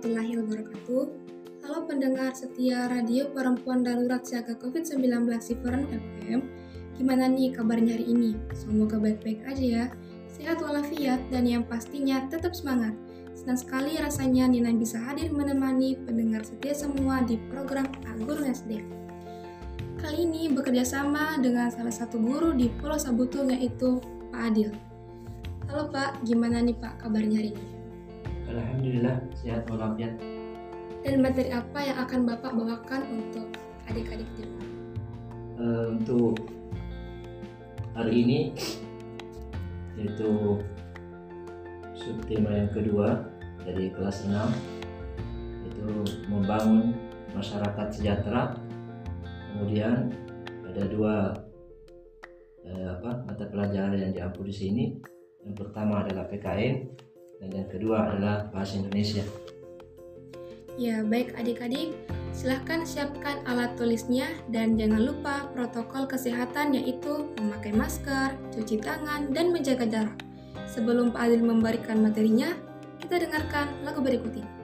warahmatullahi wabarakatuh. Halo pendengar setia Radio Perempuan Darurat Siaga COVID-19 Siferen FM. Gimana nih kabarnya hari ini? Semoga baik-baik aja ya. Sehat walafiat dan yang pastinya tetap semangat. Senang sekali rasanya Nina bisa hadir menemani pendengar setia semua di program Agur SD. Kali ini bekerja sama dengan salah satu guru di Pulau Sabutung yaitu Pak Adil. Halo Pak, gimana nih Pak kabarnya hari ini? Alhamdulillah sehat walafiat. Dan materi apa yang akan Bapak bawakan untuk adik-adik di rumah? Uh, untuk hari ini yaitu subtema yang kedua dari kelas 6 itu membangun masyarakat sejahtera. Kemudian ada dua eh, apa mata pelajaran yang diampu di sini. Yang pertama adalah PKN dan yang kedua adalah bahasa Indonesia. Ya, baik adik-adik, silahkan siapkan alat tulisnya dan jangan lupa protokol kesehatan yaitu memakai masker, cuci tangan, dan menjaga jarak. Sebelum Pak Adil memberikan materinya, kita dengarkan lagu berikut ini.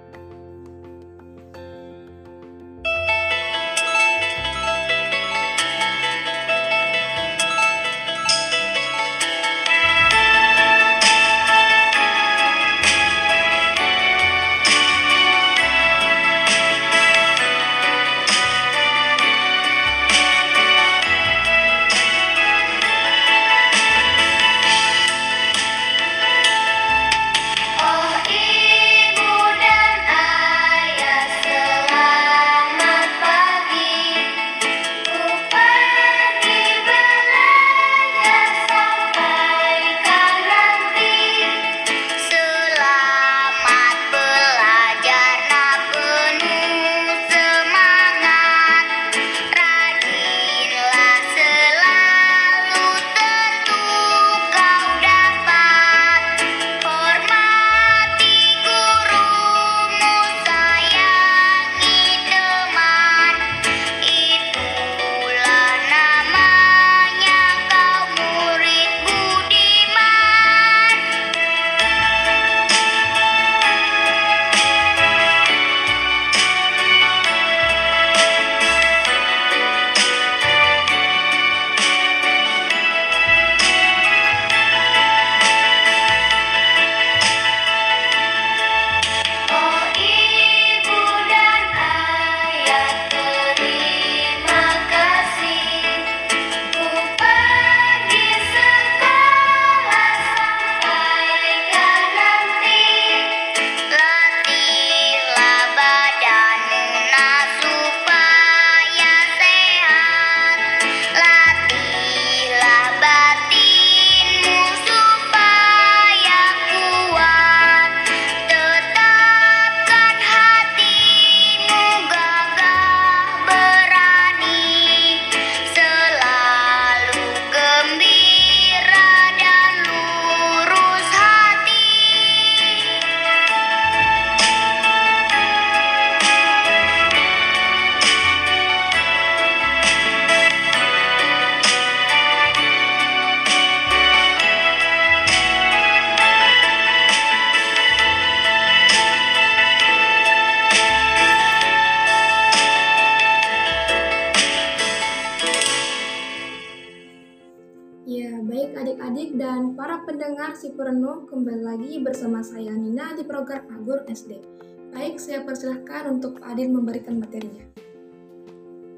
Adik-adik dan para pendengar si Purno kembali lagi bersama saya Nina di program Agur SD. Baik, saya persilahkan untuk Pak Adil memberikan materinya.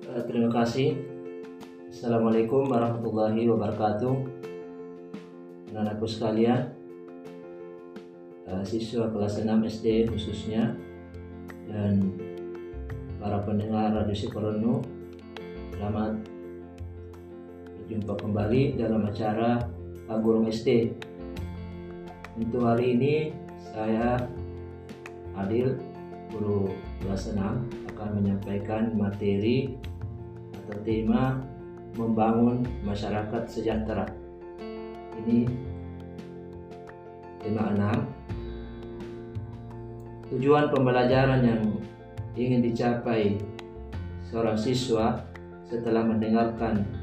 Uh, terima kasih. Assalamualaikum warahmatullahi wabarakatuh. Anak-anakku sekalian, uh, siswa kelas 6 SD khususnya, dan para pendengar Radio Sikoronu, selamat Jumpa kembali dalam acara Pagurung SD. Untuk hari ini saya Adil Guru kelas 6 akan menyampaikan materi atau tema membangun masyarakat sejahtera. Ini tema 6. Tujuan pembelajaran yang ingin dicapai seorang siswa setelah mendengarkan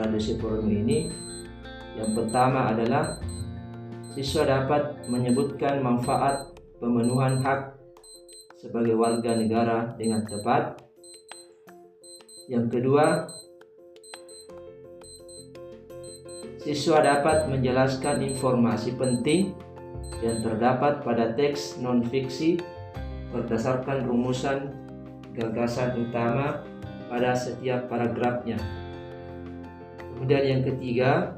radiasi ini yang pertama adalah siswa dapat menyebutkan manfaat pemenuhan hak sebagai warga negara dengan tepat. Yang kedua, siswa dapat menjelaskan informasi penting yang terdapat pada teks non-fiksi berdasarkan rumusan gagasan utama pada setiap paragrafnya. Kemudian yang ketiga,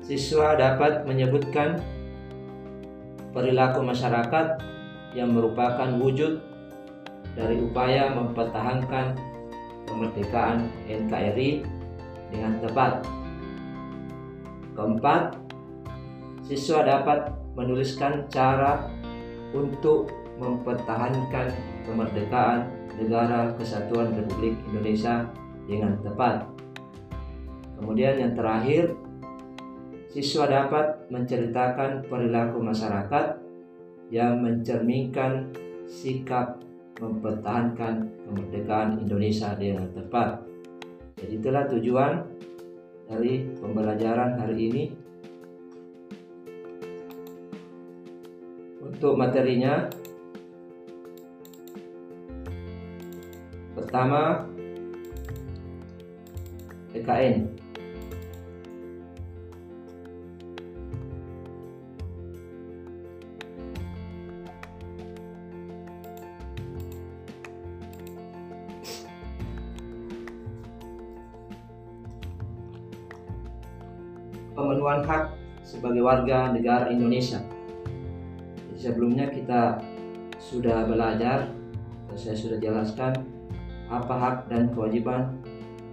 siswa dapat menyebutkan perilaku masyarakat yang merupakan wujud dari upaya mempertahankan kemerdekaan NKRI dengan tepat. Keempat, siswa dapat menuliskan cara untuk mempertahankan kemerdekaan negara kesatuan Republik Indonesia dengan tepat. Kemudian yang terakhir, siswa dapat menceritakan perilaku masyarakat yang mencerminkan sikap mempertahankan kemerdekaan Indonesia dengan tepat. Jadi itulah tujuan dari pembelajaran hari ini. Untuk materinya, Pertama, PKN. Warga negara Indonesia. Sebelumnya kita sudah belajar, saya sudah jelaskan apa hak dan kewajiban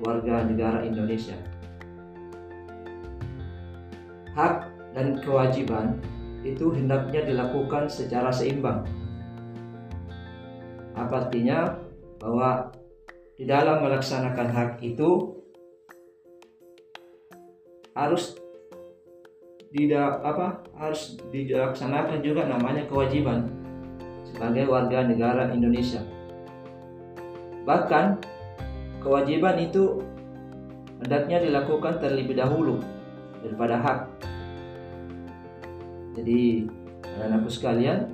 warga negara Indonesia. Hak dan kewajiban itu hendaknya dilakukan secara seimbang. Apa artinya? Bahwa di dalam melaksanakan hak itu harus tidak apa harus dilaksanakan juga namanya kewajiban sebagai warga negara Indonesia. Bahkan kewajiban itu hendaknya dilakukan terlebih dahulu daripada hak. Jadi anak-anakku sekalian,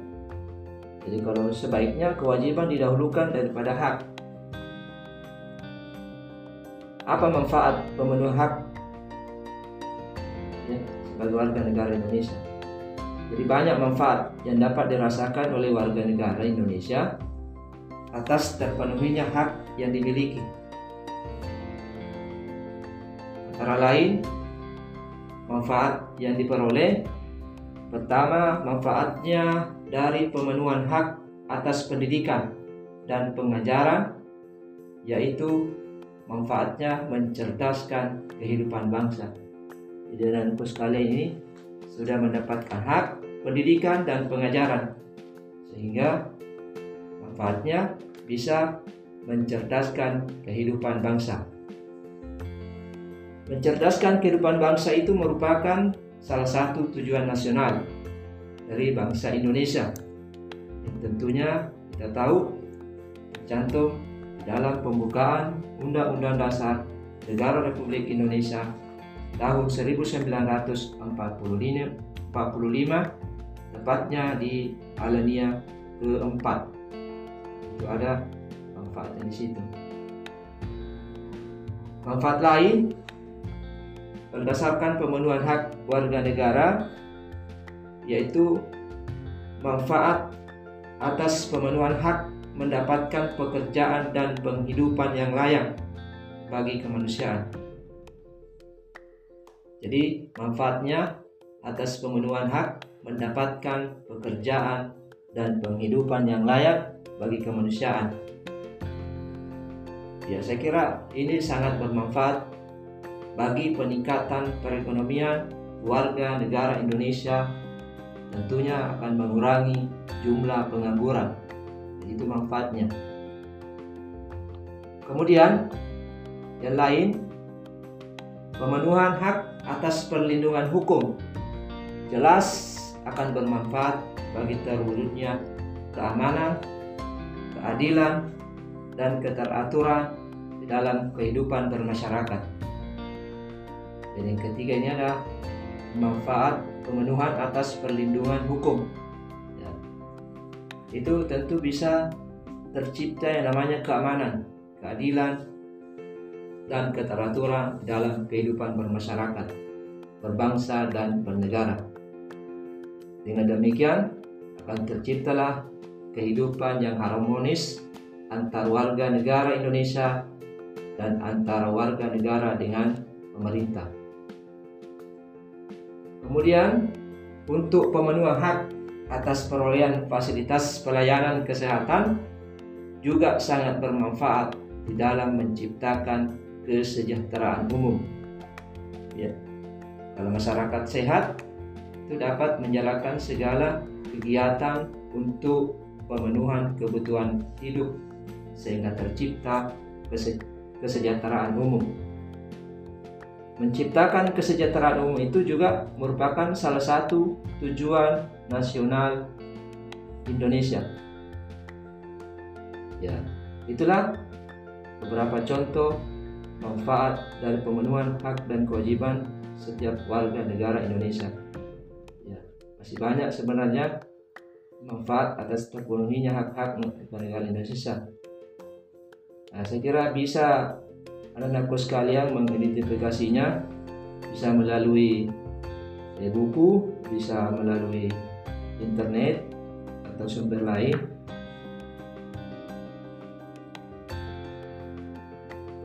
jadi kalau sebaiknya kewajiban didahulukan daripada hak. Apa manfaat pemenuhan hak ya, sebagai warga negara Indonesia? Jadi banyak manfaat yang dapat dirasakan oleh warga negara Indonesia atas terpenuhinya hak yang dimiliki. Antara lain, manfaat yang diperoleh pertama manfaatnya dari pemenuhan hak atas pendidikan dan pengajaran yaitu manfaatnya mencerdaskan kehidupan bangsa. Dan sekalian ini sudah mendapatkan hak pendidikan dan pengajaran sehingga manfaatnya bisa mencerdaskan kehidupan bangsa. Mencerdaskan kehidupan bangsa itu merupakan salah satu tujuan nasional dari bangsa Indonesia. Yang tentunya kita tahu tercantum dalam pembukaan Undang-Undang Dasar Negara Republik Indonesia tahun 1945 tepatnya di alinea keempat itu ada manfaatnya di situ. Manfaat lain berdasarkan pemenuhan hak warga negara yaitu manfaat atas pemenuhan hak mendapatkan pekerjaan dan penghidupan yang layak bagi kemanusiaan. Jadi, manfaatnya atas pemenuhan hak mendapatkan pekerjaan dan penghidupan yang layak bagi kemanusiaan. Ya, saya kira ini sangat bermanfaat bagi peningkatan perekonomian warga negara Indonesia tentunya akan mengurangi jumlah pengangguran. Itu manfaatnya. Kemudian yang lain pemenuhan hak atas perlindungan hukum jelas akan bermanfaat bagi terwujudnya keamanan keadilan, dan keteraturan di dalam kehidupan bermasyarakat. Dan yang ketiga ini adalah manfaat pemenuhan atas perlindungan hukum. Ya. itu tentu bisa tercipta yang namanya keamanan, keadilan, dan keteraturan dalam kehidupan bermasyarakat, berbangsa, dan bernegara. Dengan demikian, akan terciptalah kehidupan yang harmonis antar warga negara Indonesia dan antara warga negara dengan pemerintah. Kemudian, untuk pemenuhan hak atas perolehan fasilitas pelayanan kesehatan juga sangat bermanfaat di dalam menciptakan kesejahteraan umum. Ya. Kalau masyarakat sehat, itu dapat menjalankan segala kegiatan untuk pemenuhan kebutuhan hidup sehingga tercipta kesejahteraan umum. Menciptakan kesejahteraan umum itu juga merupakan salah satu tujuan nasional Indonesia. Ya, itulah beberapa contoh manfaat dari pemenuhan hak dan kewajiban setiap warga negara Indonesia. Ya, masih banyak sebenarnya manfaat atas terpenuhinya hak-hak negara Indonesia. Nah, saya kira bisa anak-anakku sekalian mengidentifikasinya bisa melalui ya, buku, bisa melalui internet atau sumber lain.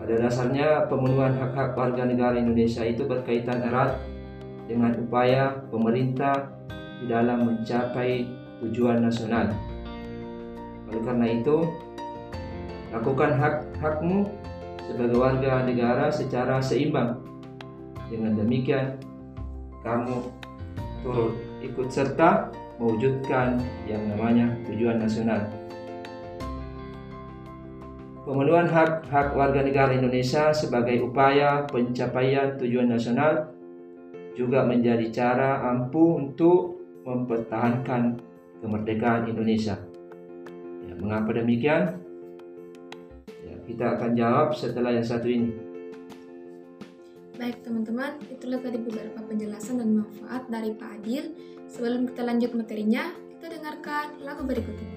Pada dasarnya pemenuhan hak-hak warga negara Indonesia itu berkaitan erat dengan upaya pemerintah di dalam mencapai tujuan nasional. Oleh karena itu, Lakukan hak-hakmu sebagai warga negara secara seimbang. Dengan demikian, kamu turut ikut serta mewujudkan yang namanya tujuan nasional. Pemenuhan hak-hak warga negara Indonesia sebagai upaya pencapaian tujuan nasional juga menjadi cara ampuh untuk mempertahankan kemerdekaan Indonesia. Ya, mengapa demikian? Kita akan jawab setelah yang satu ini. Baik teman-teman, itulah tadi beberapa penjelasan dan manfaat dari Pak Adil. Sebelum kita lanjut materinya, kita dengarkan lagu berikut ini.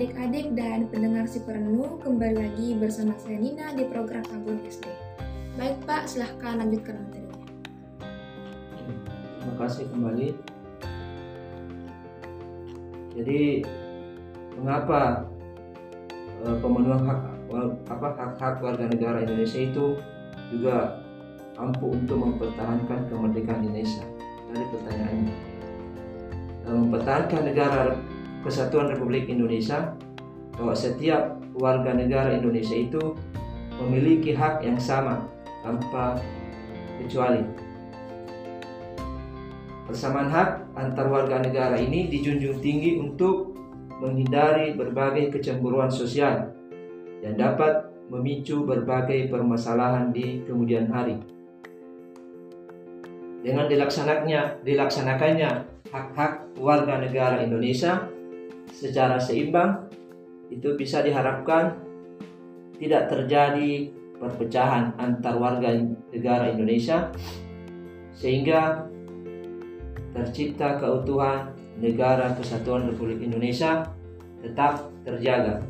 Adik-adik dan pendengar si perenuh, kembali lagi bersama saya Nina di program Tabun SD. Baik Pak, silahkan lanjutkan materinya. Terima kasih kembali. Jadi mengapa uh, pemenuhan hak apa hak-hak warga negara Indonesia itu juga ampuh untuk mempertahankan kemerdekaan Indonesia? Tadi pertanyaannya. Uh, mempertahankan negara Kesatuan Republik Indonesia bahwa setiap warga negara Indonesia itu memiliki hak yang sama tanpa kecuali. Persamaan hak antar warga negara ini dijunjung tinggi untuk menghindari berbagai kecemburuan sosial yang dapat memicu berbagai permasalahan di kemudian hari. Dengan dilaksanakannya, dilaksanakannya hak-hak warga negara Indonesia, secara seimbang itu bisa diharapkan tidak terjadi perpecahan antar warga negara Indonesia sehingga tercipta keutuhan negara kesatuan Republik Indonesia tetap terjaga.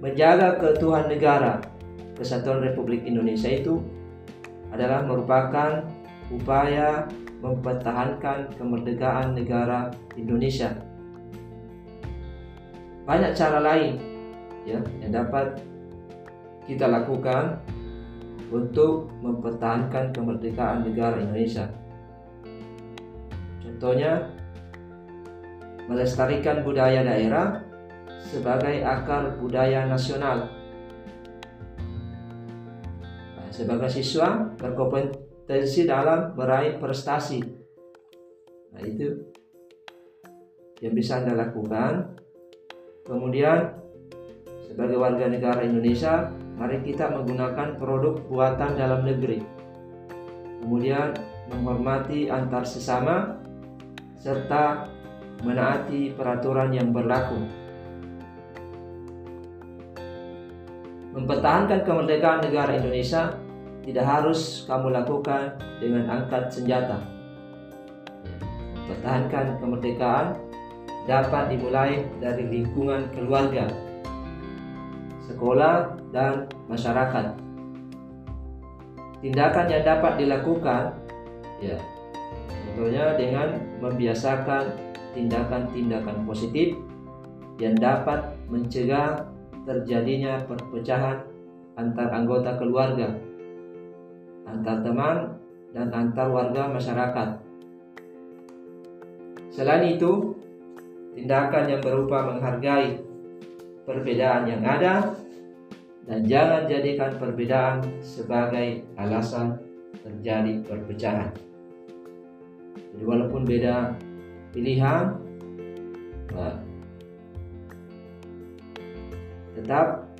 Menjaga keutuhan negara kesatuan Republik Indonesia itu adalah merupakan upaya mempertahankan kemerdekaan negara Indonesia banyak cara lain ya yang dapat kita lakukan untuk mempertahankan kemerdekaan negara Indonesia. Contohnya melestarikan budaya daerah sebagai akar budaya nasional. Nah, sebagai siswa berkompetensi dalam meraih prestasi. Nah, itu yang bisa Anda lakukan Kemudian sebagai warga negara Indonesia, mari kita menggunakan produk buatan dalam negeri. Kemudian menghormati antar sesama serta menaati peraturan yang berlaku. Mempertahankan kemerdekaan negara Indonesia tidak harus kamu lakukan dengan angkat senjata. Pertahankan kemerdekaan dapat dimulai dari lingkungan keluarga, sekolah, dan masyarakat. Tindakan yang dapat dilakukan, ya, contohnya dengan membiasakan tindakan-tindakan positif yang dapat mencegah terjadinya perpecahan antar anggota keluarga, antar teman, dan antar warga masyarakat. Selain itu, tindakan yang berupa menghargai perbedaan yang ada dan jangan jadikan perbedaan sebagai alasan terjadi perpecahan. Jadi walaupun beda pilihan, tetap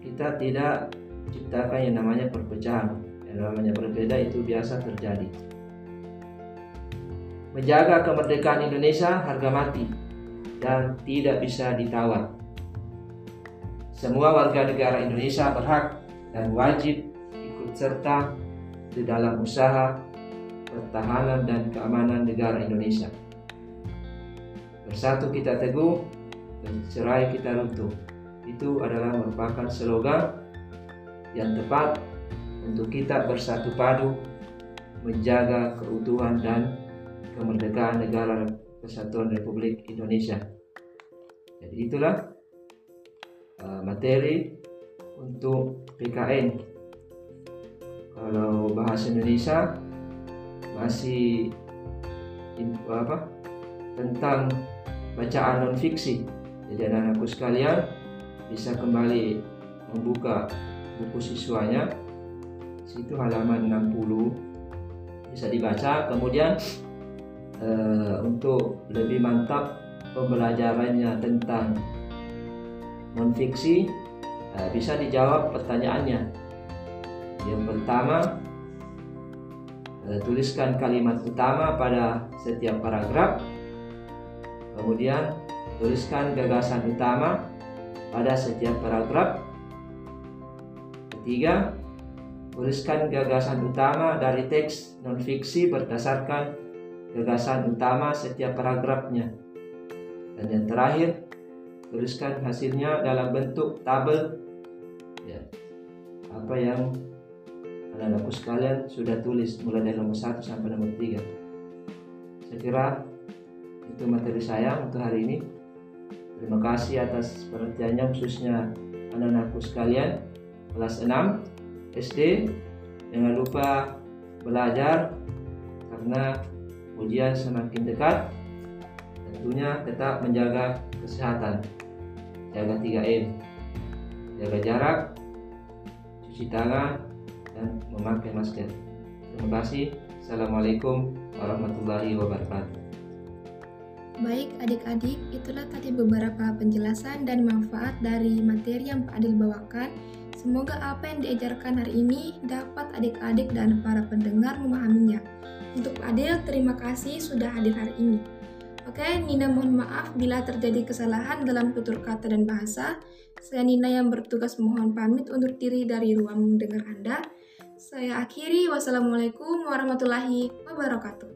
kita tidak ciptakan yang namanya perpecahan. Yang namanya berbeda itu biasa terjadi. Menjaga kemerdekaan Indonesia harga mati dan tidak bisa ditawar. Semua warga negara Indonesia berhak dan wajib ikut serta di dalam usaha pertahanan dan keamanan negara Indonesia. Bersatu kita teguh, bercerai kita runtuh. Itu adalah merupakan slogan yang tepat untuk kita bersatu padu menjaga keutuhan dan kemerdekaan negara Kesatuan Republik Indonesia. Jadi itulah uh, materi untuk PKN. Kalau bahasa Indonesia masih info apa tentang bacaan non fiksi. Jadi anak-anakku sekalian bisa kembali membuka buku siswanya. Situ halaman 60 bisa dibaca. Kemudian uh, untuk lebih mantap pembelajarannya tentang non-fiksi uh, bisa dijawab pertanyaannya. Yang pertama uh, tuliskan kalimat utama pada setiap paragraf. Kemudian tuliskan gagasan utama pada setiap paragraf. Ketiga tuliskan gagasan utama dari teks non-fiksi berdasarkan gagasan utama setiap paragrafnya. Dan yang terakhir, tuliskan hasilnya dalam bentuk tabel. Ya, apa yang anak-anakku sekalian sudah tulis mulai dari nomor 1 sampai nomor 3. Saya kira itu materi saya untuk hari ini. Terima kasih atas perhatiannya khususnya anak-anakku sekalian kelas 6 SD. Jangan lupa belajar karena ujian semakin dekat. Tentunya tetap menjaga kesehatan. Jaga 3M. Jaga jarak, cuci tangan, dan memakai masker. Terima kasih. Assalamualaikum warahmatullahi wabarakatuh. Baik adik-adik, itulah tadi beberapa penjelasan dan manfaat dari materi yang Pak Adil bawakan. Semoga apa yang diajarkan hari ini dapat adik-adik dan para pendengar memahaminya. Untuk Pak Adil, terima kasih sudah hadir hari ini. Oke, Nina mohon maaf bila terjadi kesalahan dalam tutur kata dan bahasa. Saya Nina yang bertugas mohon pamit undur diri dari ruang mendengar Anda. Saya akhiri, wassalamualaikum warahmatullahi wabarakatuh.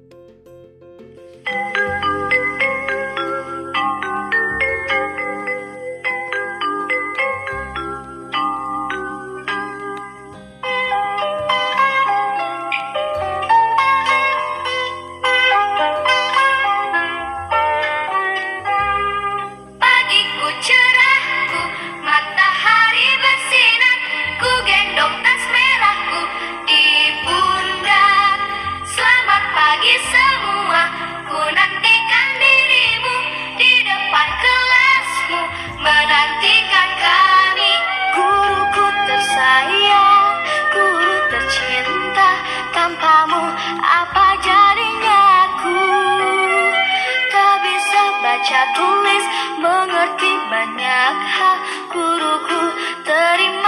Baca tulis mengerti banyak hal. Guruku terima